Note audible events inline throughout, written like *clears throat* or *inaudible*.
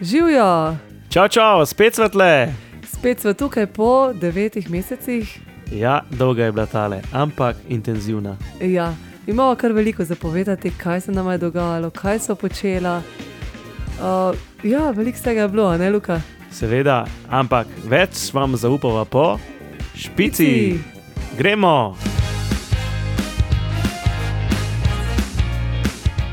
Živijo, Čau, čau, spet svetle. spet smo tukaj po devetih mesecih. Ja, dolga je bila tale, ampak intenzivna. Ja, imamo kar veliko zapovedati, kaj se nam je dogajalo, kaj so počela. Uh, ja, veliko tega je bilo, ne Luka. Seveda, ampak več vam zaupava po špici. Gremo!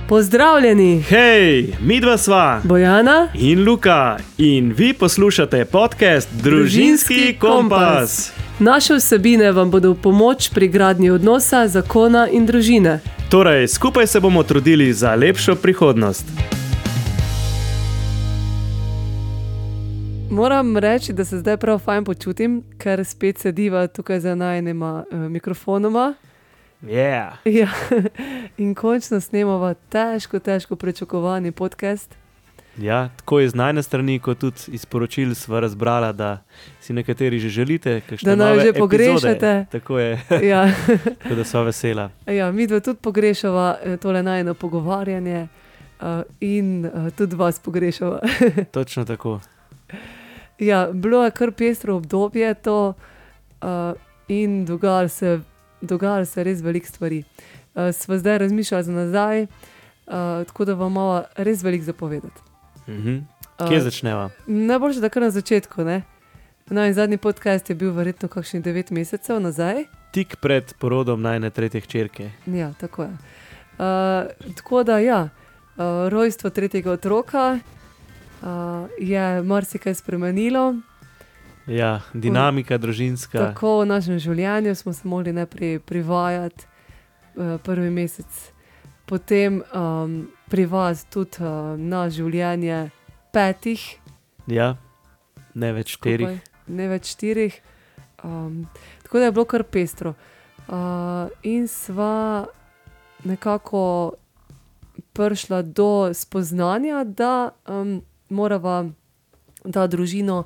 Pozdravljeni, Hej, mi dva sva Bojana. in Luka in vi poslušate podcast Družinski, Družinski kompas. Naše vsebine vam bodo v pomoč pri gradnji odnosa, zakona in družine. Torej, skupaj se bomo trudili za lepšo prihodnost. Moram reči, da se zdaj prav fajn počutim, ker spet sediva tukaj za najnima uh, mikrofonoma. Yeah. Ja, *laughs* in končno snemamo težko, težko pričakovani podcast. Ja, tako iz najne strani, kot tudi iz poročil sva razbrala, da si nekateri že želite, Da nove že pogrešate. Tako je, *laughs* Ja, *laughs* tako da sva vesela. ja mi dva tudi pogrešava eh, tole najno pogovarjanje uh, in uh, tudi vas pogrešava. Točno tako. ja, bilo je kar pestro obdobje to uh, in dogajalo se, dogajalo se res veliko stvari. Uh, sva zdaj razmišljala za nazaj, uh, tako da vam imamo res veliko zapovedati. Mhm. Uh, Kje začneva? Najboljše, da kar na začetku. Ne? No, in zadnji podcast je bil verjetno kakšnih 9 mesecev nazaj. Tik pred porodom najne tretje hčerke. Ja, tako je. Uh, tako da, ja, uh, rojstvo tretjega otroka uh, je marsikaj spremenilo. Ja, dinamika družinska. Tako v našem življenju smo se morali najprej privajati uh, prvi mesec, potem um, privajati tudi uh, na življenje petih, Ja, ne več štirih. skupaj, ne več štirih. Um, tako da je bilo kar pestro. Uh, in sva nekako prišla do spoznanja, da um, morava ta družino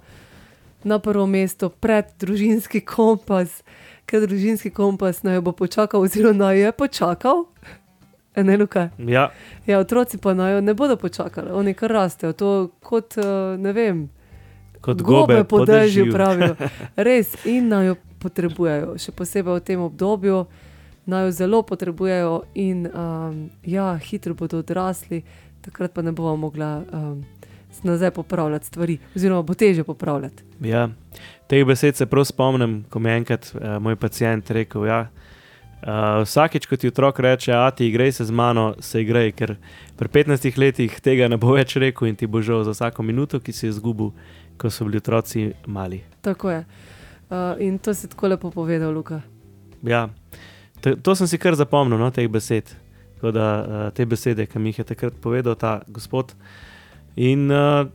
na prvo mesto pred družinski kompas, ker družinski kompas naj bo počakal, oziroma naj je počakal. E, Ne, Luka. Ja, Ja, otroci pa naj jo ne bodo počakali, oni kar rastejo, to kot uh, ne vem. kot gobe po po dežju. pravijo. *laughs* Res in naj jo potrebujejo, še posebej v tem obdobju, naj jo zelo potrebujejo in um, ja, hitro bodo odrasli, takrat pa ne bomo mogla um, nazaj popravljati stvari, oziroma bo teže popravljati. Ja, teh besed se prav spomnim, ko mi je enkrat uh, moj pacijent rekel. Ja, uh, vsakeč, ko ti otrok reče, a ti igraj se z mano, se igraj, ker pri 15 letih tega ne bo več rekel in ti bo žal za vsako minuto, ki si jo izgubil, ko so bili otroci mali. Tako je. Uh, in to si tako lepo povedal, Luka. Ja, to, to sem si kar zapomnil, no, teh besed. Tako da uh, te besede, ki mi jih je takrat povedal ta gospod. In uh,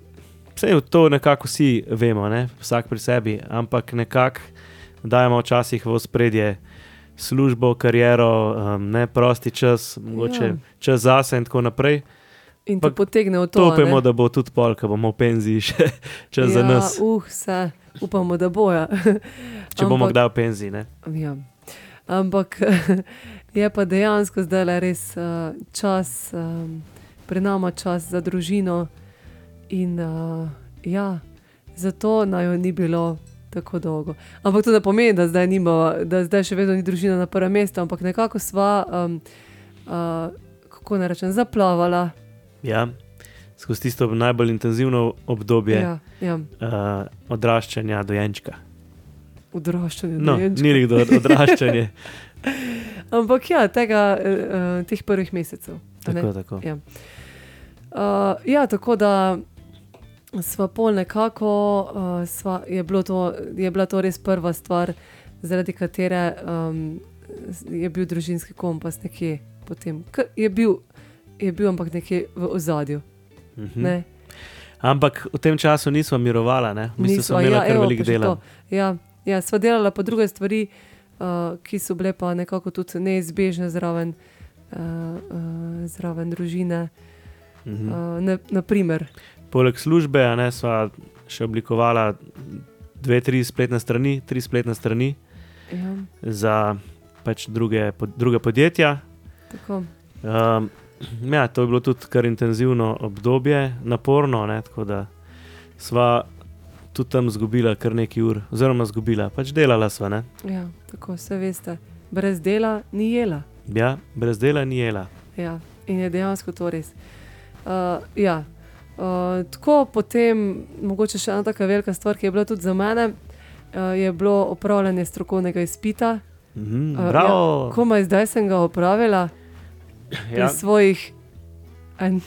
vse to nekako vsi vemo, ne? vsak pri sebi, ampak nekako dajemo včasih v spredje službo, kariero, um, ne prosti čas, mogoče Ja. čas zase in tako naprej. In Ampak potegne v to. To upamo, da bo tudi pol, ko bomo v penziji še *laughs* čas ja, za nas. Uh, vse, upamo, da boja. *laughs* Če bomo ampak- kdaj v penziji. Ne? Ja. Ampak *laughs* je pa dejansko zdaj res uh, čas, um, pri nama čas za družino. In uh, ja, zato naj jo ni bilo tako dolgo. Ampak to ne pomeni, da zdaj, nima, da zdaj še vedno ni družina na prvem mestu, ampak nekako sva, um, uh, kako naj rečem, zaplavala. Ja. Skozi tisto najbolj intenzivno obdobje Ja, ja, uh, odraščanja dojenčka. odraščanje. No, dojenčka. ni nekdo odraščanje. *laughs* Ampak ja, tega, uh, teh prvih mesecev. tako, tako. Ja. Uh, ja, tako da sva pol nekako, uh, sva, je, to, je bila to res prva stvar, zaradi katere um, je bil družinski kompas nekje potem. K je, bil, je bil ampak nekje v ozadju. Mhm. Ne? Ampak v tem času nismo mirovala, ne? bistvu smo imeli kar evo, veliko dela. Ja, ja, sva delala pa druge stvari, uh, ki so bile pa nekako tudi neizbežne zraven, uh, uh, zraven družine. Mhm. Uh, ne, naprimer, Poleg službe a ne, sva še oblikovala dve, tri spletne strani, tri spletne strani ja, za pač druge, pod, druge podjetja. tako. Um, ja, to je bilo tudi kar intenzivno obdobje, naporno, ne, tako da sva tudi tam izgubila kar nekaj ur, oziroma izgubila, pač delala sva. Ne. Ja, tako se veste. Brez dela ni jela. Ja, brez dela ni jela. Ja, in je dejansko to res. Uh, ja. Uh, tako potem, mogoče še ena tako velika stvar, ki je bila tudi za mene, uh, je bilo opravljanje strokovnega izpita. Mhm, Uh, bravo! ja, komaj zdaj sem ga opravila pri Ja, svojih en,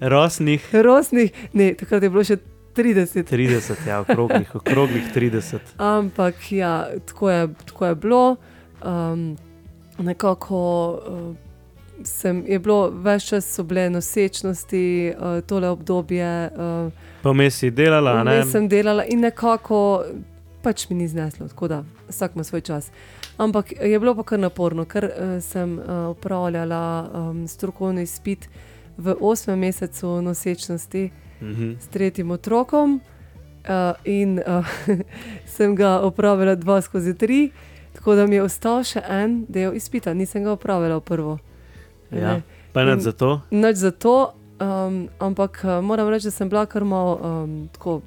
Rosnih rosnih, ne, takrat je bilo še 30. 30, ja, okroglih, *laughs* okroglih 30. Ampak ja, tako je, tako je bilo. Um, nekako uh, sem, je bilo več čas, so bile nosečnosti, uh, tole obdobje. Uh, Pomes si delala, ne? Vmes sem delala in nekako pač mi ni zneslo, tako da vsak ima svoj čas. Ampak je bilo pa kar naporno, ker uh, sem uh, upravljala um, strokovni izpit v osmem mesecu nosečnosti Mhm. s tretjim otrokom. Uh, in uh, *laughs* sem ga opravila dva skozi tri, tako da mi je ostal še en del izpita, nisem ga opravila prvo. Ja. Ne. Pa nad za to. Noč za to, um, ampak uh, moram reči, da sem bila kar malo um, tako,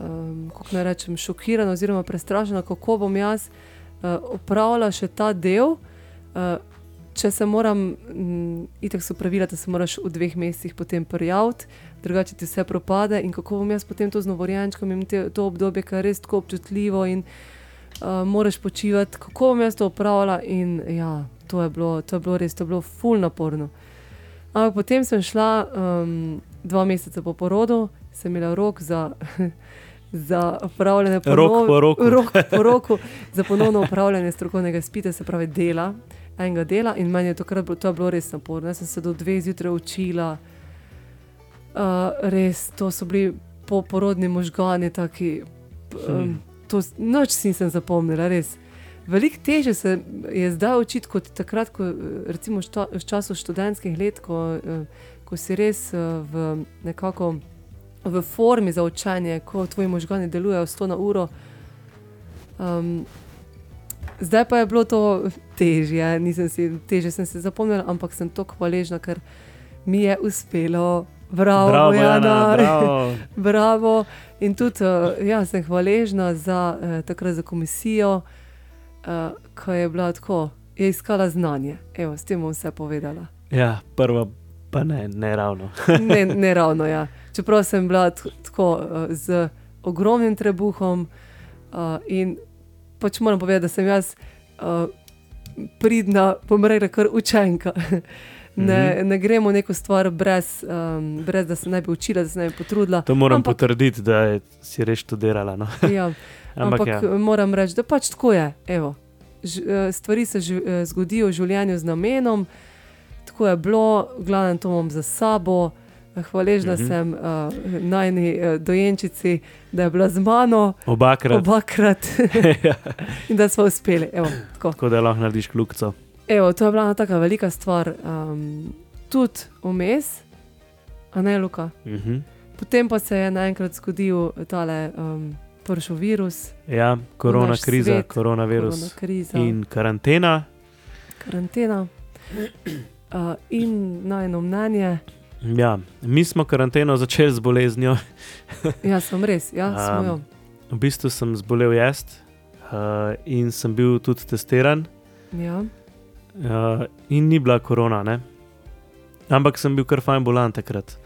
um, kako naj rečem, šokirana oziroma prestrašena, kako bom jaz uh, opravila še ta del. Uh, če se moram, mm, itek so pravila, da se moraš v dveh mesecih potem prijaviti, drugače ti vse propade in kako bom jaz potem to z novorojenčkom in te, to obdobje, ki je res tako občutljivo in uh, moraš počivati, kako bom jaz to opravila in ja, to je bilo, to je bilo res, to je bilo ful naporno. Ampak potem sem šla um, dva meseca po porodu, sem imela rok za, *laughs* za upravljanje Rok po roku. *laughs* rok po roku za ponovno upravljanje strokovnega spita, se pravi dela, enega dela. In meni je takrat bilo, to je bilo res naporno. Jaz sem se do dveh zjutraj učila, uh, res to so bili poporodni možgani, taki. Um, to, noč si nisem zapomnila, res. Veliko teže se je zdaj učiti kot takrat, ko, eh, recimo šta, v času študentskih let, ko, eh, ko si res eh, v nekako v formi za učenje, ko tvoji možgani delujejo 100 na uro. Um, zdaj pa je bilo to težje, nisem si, teže sem se zapomnila, ampak sem tako hvaležna, ker mi je uspelo. Bravo, Bravo, Jana, Jana, bravo. *laughs* Bravo. In tudi uh, ja, sem hvaležna za uh, takrat za komisijo, uh, ko je bila tako, je iskala znanje. Evo, s tem bom vse povedala. Ja, prva pa ne, ne ravno. *laughs* Ne, ne ravno, ja. *laughs* Čeprav sem bila tako uh, z ogromnim trebuhom uh, in pač moram povedati, da sem jaz uh, pridna, bom rekla, kar učenka. *laughs* Ne, Mhm. ne gremo neko stvar brez, um, brez, da se ne bi učila, da se ne bi potrudila. To moram Ampak- potrditi, da je, si res študirala. No. Ja. Ampak, Ampak ja. ja. moram reči, da pač tako je. Evo, ž, eh, stvari se ž, eh, zgodijo v življenju z namenom, tako je bilo, glavno to imam za sabo. Eh, Hvaležna Mhm. sem uh, najni uh, dojenčici, da je bila z mano Obakrat. obakrat *laughs* *laughs* in da smo uspeli. Evo, tako. Tako da lahko narediš kljukco. Evo, to je bila ena taka velika stvar, um, tudi vmes, a ne Luka. Mhm. Potem pa se je naenkrat zgodil tale um, pršo virus, Ja, korona kriza, svet, koronavirus korona kriza. in karantena. karantena. *clears throat* Uh, in najno mnenje, Ja, mi smo karanteno začeli z boleznjo. jaz sem res, ja, um, *laughs* smo jo. V bistvu sem zbolel jaz uh, in sem bil tudi testiran. Ja. Uh, in ni bila korona, ne? ampak sem bil kar fajn bolan takrat.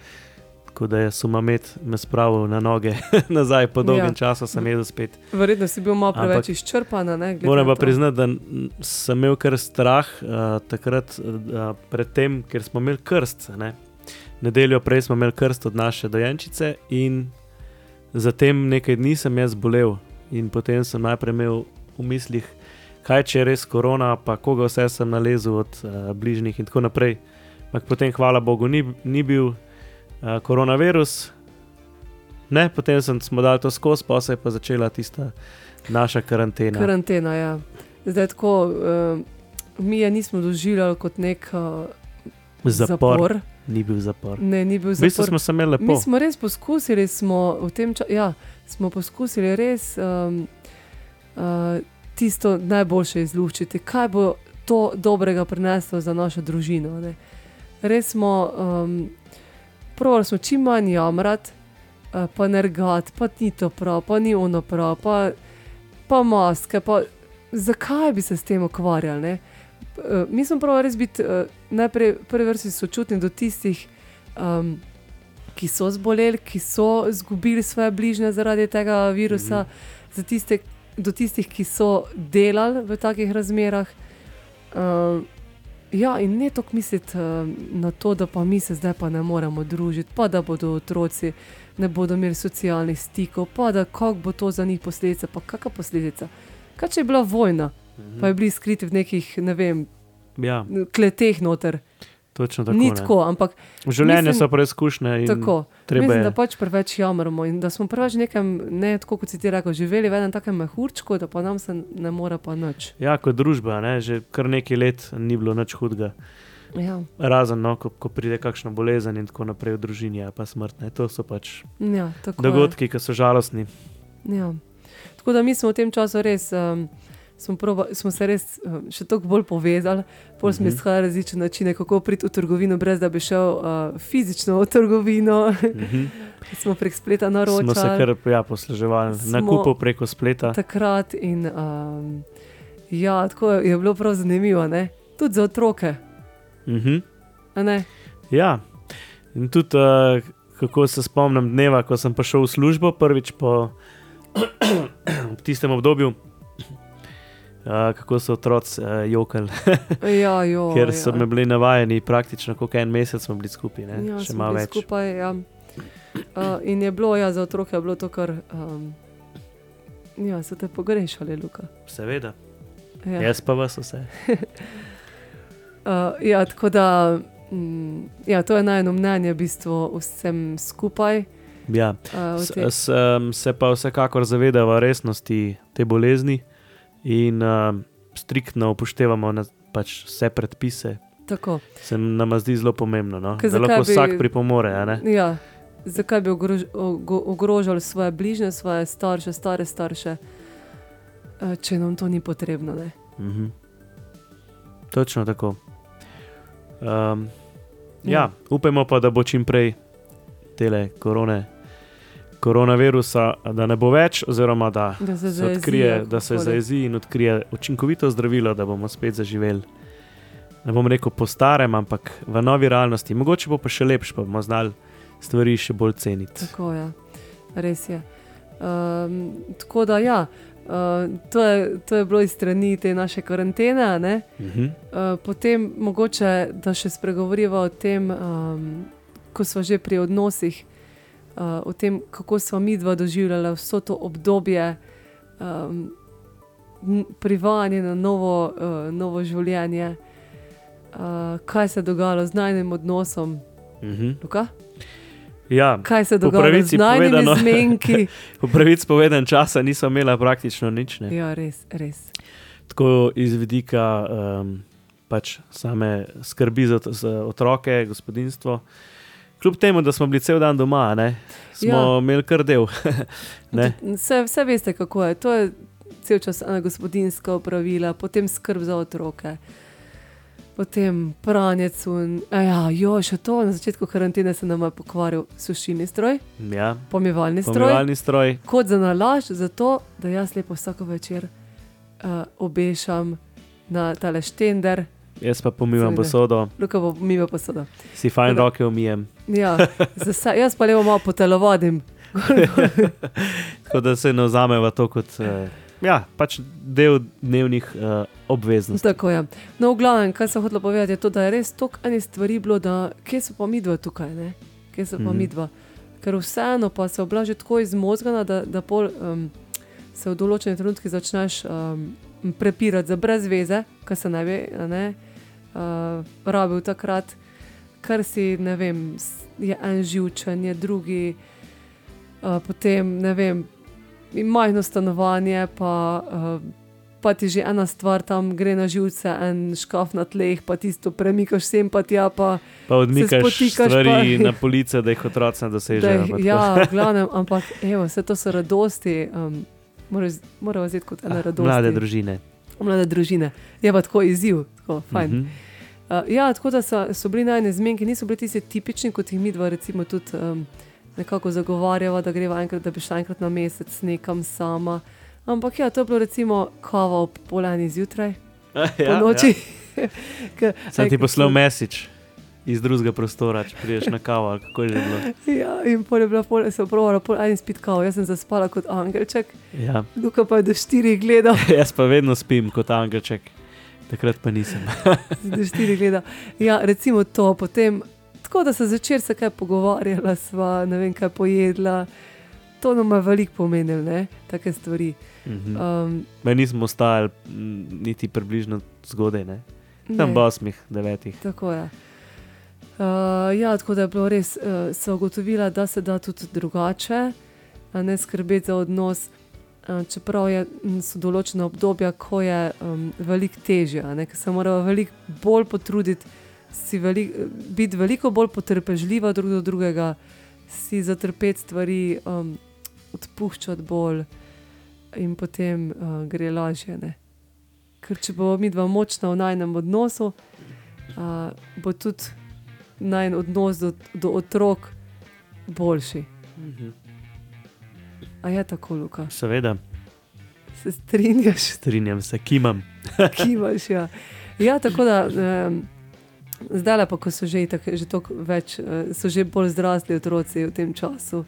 Tako da je sumamet me spravil na noge *laughs* nazaj, po dolgem ja. Času sem jedel spet. Verjetno si bil malo Ampak- preveč izčrpan. ne, Moram pa priznati, da sem imel kar strah uh, takrat, uh, predtem, ker smo imeli krst. Ne? Nedeljo prej smo imeli krst od naše dojenčice, in zatem nekaj dni sem jaz bolel. In potem sem najprej imel v mislih, kaj če je res korona, pa koga vse sem nalezel od uh, bližnjih in tako naprej. Ampak potem, hvala Bogu, ni, ni bil uh, koronavirus. Ne, potem sem, smo dali to skozi, pa se je pa začela tista naša karantena. Karantena, ja. Zdaj tako, uh, mi je nismo doživljali kot nek uh, Zapor. zapor. Ni bil zapor. Ne, ni bil V bistvu zapor. smo se imeli lepo. Mi smo res poskusili, smo v tem času, ja, smo poskusili res um, uh, tisto najboljše izluščiti, kaj bo to dobrega prineslo za našo družino. Ne. res smo, um, pravili smo čim manj jamrati, uh, pa nergati, pa ni to prav, pa ni ono prav, pa, pa maske. Pa, zakaj bi se s tem ukvarjali? Ne? Uh, mi smo prav res biti uh, najprej v prvi vrsti sočutni do tistih, um, ki so zboleli, ki so izgubili svoje bližnje zaradi tega virusa, mm -hmm. tiste, do tistih, ki so delali v takih razmerah. Uh, ja, in ne toliko misliti uh, na to, da pa mi se zdaj pa ne moremo družiti, pa da bodo otroci ne bodo imeli socialnih stikov, pa da kako bo to za njih posledica, pa kakšna posledica. Kaj če je bila vojna, -hmm. pa je bili skriti v nekih, ne vem, Ja, kleteh noter. Točno tako. Ni ne. tako, ampak Življenje Mislim- so preizkušnje tako. Mislim, je. da pač preveč jamramo in da smo preveč nekem, ne tako kot si ti rekel, živeli v enem takem mehurčku, da pa nam se ne more pa nič. Ja, kot družba, ne, že kar nekaj let ni bilo nič hudega. Ja, Razen, no, ko, ko pride kakšna bolezen in tako naprej v družini, ali pa smrt. Ne. To so pač ja tako. je. dogodki, ki so žalostni. Ja. Tako da mi smo v tem času res. Um, Smo, proba, smo se res um, še toliko bolj povezali, bolj smo Mhm. iskali različne načine, kako priti v trgovino, brez da bi šel uh, fizično v trgovino. Mhm. *laughs* smo prek spleta Smo naročili. se kar ja, posluževali, Smo- nakupov preko spleta. takrat. In, um, ja, tako je bilo prav zanimivo, ne? tudi za otroke. A ne? Ja, in tudi uh, kako se spomnim dneva, ko sem prišel v službo, prvič po *clears throat* tistem obdobju. Uh, kako so otroci uh, jokali, Ja, jo, *laughs* ker ja. so me bili navajeni, praktično kot en mesec smo bili skupaj, ne? ja, še malo več. Skupaj, ja. uh, in je bilo ja, za otroke je bilo to, kar um, ja, so te pogrešali, Luka. Seveda, Ja. jaz pa vas vse. *laughs* Uh, ja, tako da mm, ja, to je najno mnenje, v bistvu vsem skupaj. Ja. Uh, S, s, um, se pa vsekakor zavedamo resnosti te bolezni in um, striktno upoštevamo na, pač vse predpise. tako. Se nam zdi zelo pomembno, no? Ker da lahko bi- vsak pripomore. Ja, zakaj bi ogrož, ogo- ogrožali svoje bližnje, svoje starše, stare starše, uh, če nam to ni potrebno? Ne? Mhm. Točno tako. Um, ja, Ja. upajmo pa, da bo čim prej tele korone, koronavirusa, da ne bo več, oziroma da Da se, se zajezi, odkrije, ja, da se zajezi in odkrije učinkovito zdravilo, da bomo spet zaživeli. Ne bom rekel po starem, ampak v novi realnosti. Mogoče bo pa še lepše, pa bomo znali stvari še bolj ceniti. Tako je, res je. Um, tako da, ja, uh, to, je, to je bilo iz strani te naše karantene. ne. Mhm. Uh, potem mogoče, da še spregovoriva o tem, um, ko smo že pri odnosih, uh, o tem, kako smo mi dva doživljali vso to obdobje um, privajanja na novo, uh, novo življenje, uh, kaj se je dogajalo z najnim odnosom. Mhm. Luka? Ja, Kaj se pravici z povedano. zmenki? *laughs* po pravici povedan časa nisem imela praktično nič. Ne. ja, res, res. Tako iz vidika um, pač same skrbi za, za otroke, gospodinstvo. Kljub temu, da smo bili cel dan doma, ne, smo Ja. imeli kar del. *laughs* Vse, vse veste, kako je. To je cel čas gospodinska opravila, potem skrb za otroke, potem pranje cun. a Ja, jo, še to na začetku karantene se nam je pokvaril sušilni stroj, ja, pomivalni stroj. pomivalni stroj. Kot za nalaž, zato da jaz lepo vsako večer uh, obešam na tale štender, Jaz pa pomivam Seveda. posodo, luka bo miva posodo. si fajn Tako roke umijem. Ja, za vse, jaz pa lepo malo potelovodim. *laughs* Tako da se ne vzameva to kot uh, ja, pač del dnevnih uh, obveznosti. Tako je. No, v glavnem, kar sem hotel povedati, je to, da je res toliko enih stvari bilo, da kje so pa midva tukaj, ne? kje so pa Mhm. midva. Ker vseeno pa se oblaži tako izmozgana, da, da pol, um, se v določenih trenutkih začneš um, prepirati za brez veze, kar se ne bi ne, uh, rabil takrat, kar si ne vem, je en živčen, je drugi, uh, potem ne vem, majhno stanovanje, pa, uh, pa ti že ena stvar tam gre na živce, en škaf na tleh, pa tisto premikaš sem, pa tja pa. Pa odmikaš spotikaš stvari pa- na police, da jih otroci ne dosežejo. ja, glavnem, ampak evo, vse to so radosti. Um, Moramo vzeti kot ene Ah, radosti. Mlade družine. Mlade družine. Je pa tako izziv, tako fajn. Mhm. Uh, ja, tako da so, so bili najne zmenki, niso bili tisti tipični, kot jih mi dva, recimo, tudi um, nekako zagovarjava, da greva enkrat, da bi šla enkrat na mesec nekam sama. Ampak ja, to je bilo recimo kava ob polani zjutraj, *laughs* ja, po noči. *laughs* Ja. Sem ti poslal mesič iz drugega prostora, če prideš na kavo, ali kako je že bilo. *laughs* Ja, in pol je bila, pol, sem provala, pol en spit kavo, jaz sem zaspala kot angelček, Ja. Luka pa je do štirih gledal, Jaz pa vedno spim kot angelček, takrat pa nisem. *laughs* do štirih gledal. Ja, recimo to, potem, tako da se zvečer se kaj pogovarjala, sva, ne vem kaj pojedla. To nam je veliko pomenilo, ne, take stvari. Mhm. Um, Me nismo ostajali m, niti približno zgodaj, ne? tam ne. v osmih, devetih. Tako je. Uh, ja, tako da je bilo res, uh, so ugotovila, da se da tudi drugače, ne skrbeti za odnos. Uh, čeprav je, m, so določene obdobja, ko je um, veliko težje, ker se morajo veliko bolj potruditi, velik, biti veliko bolj potrpežljiva drug do drugega, si zatrpeti stvari, um, odpuščati bolj in potem uh, gre lažje. Ne. Ker če bo mi dva močna v najnem odnosu, uh, bo tudi najen odnos do, do otrok boljši. Mhm. A je tako, Luka? Seveda, Se strinjaš, strinjam se, kimam. *laughs* kimaš. Ja, ja tako da. Um, Zdaj pa, ko so že, itak, že toliko več, eh, so že bolj zrasli otroci v tem času,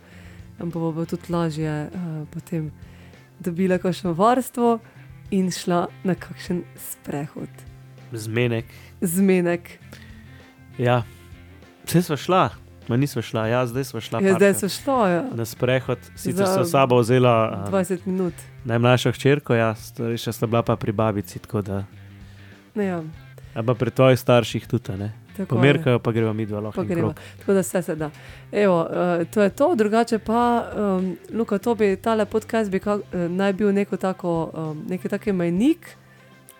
bo, bo, bo tudi lažje uh, potem dobila kakšno varstvo in šla na kakšen sprehod, Zmenek. zmenek. Ja, vse smo šla, ma nismo šla, ja, zdaj smo šla. Ja, zdaj so šlo, ja. Na sprehod, sicer so sabo vzela um, 20 minut. najmlajšo hčerko, ja, starejša sta bila pa pri babici, tako da. Ne, ja, Ampak pri tvojih starših tudi, a ne? tako. Pomerkajo, pa gremo mi dva lahko. Krog. Tako da vse se da. Evo, uh, to je to, drugače pa, um, Luka, to bi tale podcast bi kak, uh, naj bil neko tako, um, neki taki mejnik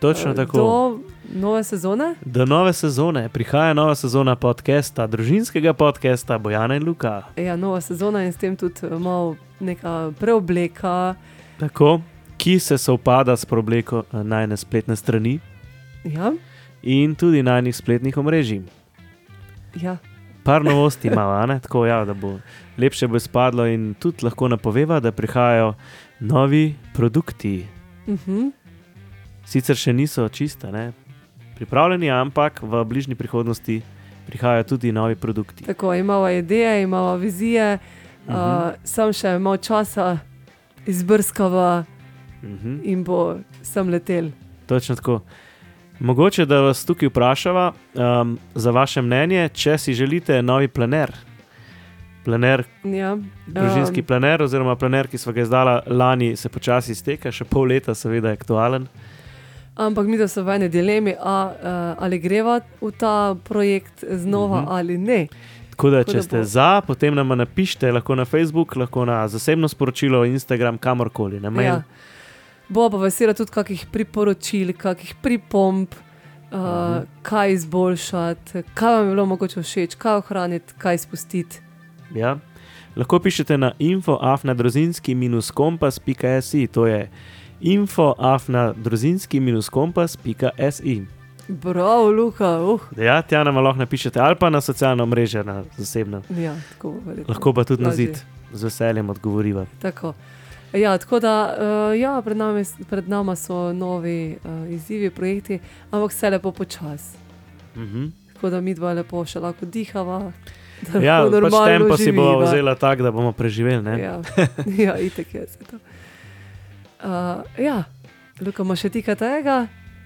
Točno tako. do nove sezone. Do nove sezone, prihaja nova sezona podcasta, družinskega podcasta Bojana in Luka. Ja, nova sezona in s tem tudi eh, malo neka preobleka. Tako, ki se sovpada s preobleko eh, najne spletne strani Ja, in tudi najnih spletnih omrežij. ja. Par *laughs* novosti ima, a ne? tako ja, da bo lepše bo izpadlo in tudi lahko napoveva, da prihajajo novi produkti. Uh -huh. Sicer še niso čista, ne? pripravljeni, ampak v bližnji prihodnosti prihajajo tudi novi produkti. Tako imamo ideje, imamo vizije, uh, Mhm. sam še malo časa izbrskava Mhm. in bo sem letel. Točno tako. Mogoče da vas tukaj vprašava um, za vaše mnenje, če si želite novi planer. Planer, Ja. družinski Um, planer, oziroma planer, ki smo ga izdala lani, se počasi izteka, še pol leta, seveda, je aktualen. Ampak mi so v eni dilemi, a, uh, ali greva v ta projekt znova Mhm. ali ne. Tako da, če ste za, potem nam napišite, lahko na Facebook, lahko na zasebno sporočilo, Instagram, kamorkoli, na mail. Ja. Bo pa vesela tudi kakih priporočil, kakih pripomb, uh, Mhm. kaj izboljšati, kaj vam je bilo mogoče všeč, kaj ohraniti, kaj spustiti. Ja. Lahko pišete na infoafnadrozinski-kompas.si, to je infoafnadrozinski-kompas.si. Bravo, Luka, uh. Ja, tja nam lahko napišete ali pa na socialno mrežo, na zasebno. Ja, tako verjetno. Lahko pa tudi na Lažje. zid, z veseljem odgovoriva. Tako. Ja, tako da uh, ja, pred, nami, pred nama so novi uh, izzivi, projekti, ampak vse lepo počasi. Mhm. Tako da mi dva lepo še lahko dihava. Ja, pač tempo si bo živiva. vzela tako, da bomo preživeli. Ne? Ja, ja itek je. Uh, ja, Luka, imaš še ti kaj tega?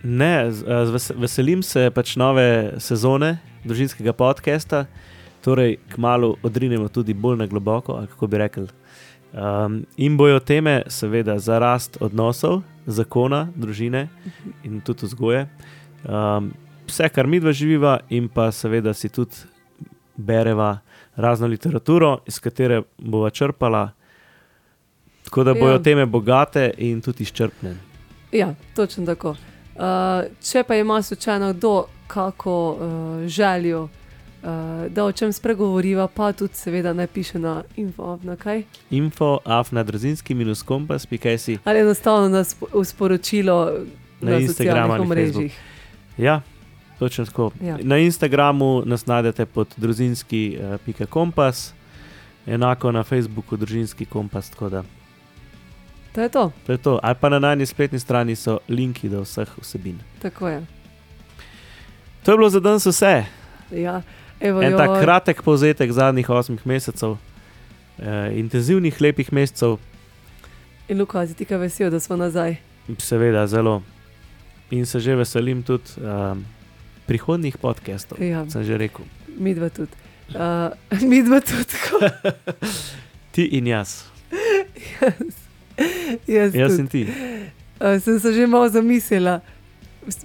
Ne, z, z ves- veselim se pač nove sezone družinskega podcasta, torej kmalo odrinemo tudi bolj na globoko, kako bi rekel. Um, in bojo teme, seveda, za rast odnosov, zakona, družine in tudi vzgoje. Um, vse, kar mi dva živiva, in pa seveda si tudi bereva razno literaturo, iz katere bova črpala. Tako da bojo Ja. teme bogate in tudi izčrpne. Ja, točno tako. Uh, če pa ima slučajno kdo kako uh, željo, uh, da o čem spregovoriva, pa tudi seveda naj piše na info, na kaj. info afnadrozinski-kompas.si. Ali enostavno nas v sporočilo Na na, na Instagramu ali omrežjih. Ja, Točno tako. Ja. Na Instagramu nas najdete pod družinski.kompas, enako na Facebooku družinski kompas. tako da To je to, To je to. Ali pa na najni spletni strani so linki do vseh vsebin. tako je. To je bilo za danes vse. Ja. Evo, En tak kratek povzetek zadnjih osmih mesecev, eh, intenzivnih, lepih mesecev, In Luka, ti kaj vesel, da smo nazaj. seveda zelo. In se že veselim tudi um, prihodnih podcastov, Ja, sem že rekel. mi dva tudi. *laughs* Uh, mi dva tudi. *laughs* Ti in jaz, Jaz *laughs* jaz tudi. in ti. Uh, sem se že malo zamislila.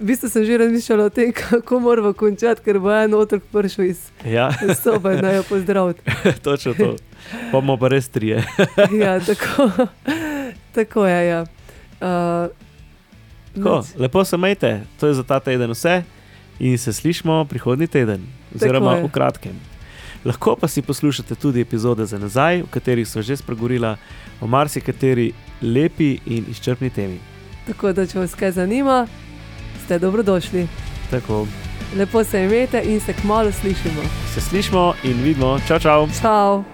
V bistvu sem že razmišljala o tem, *laughs* kako moramo končati, ker bo en otrok prišel iz Ja, sobe naj jo pozdraviti. *laughs* točno to. Pa bomo pa res trije. Ja, tako, tako je. Ja. Uh, Tako, nič. lepo se majte, to je za ta teden vse in se slišmo prihodnji teden, oziroma v kratkem. Lahko pa si poslušate tudi epizode za nazaj, v katerih smo že spregovorili o marsikateri lepi in izčrpni temi. tako da, če vas kaj zanima, ste dobrodošli. Tako, Lepo se imejte in se kmalo slišimo. se slišmo in vidimo, čau, čau! Ciao!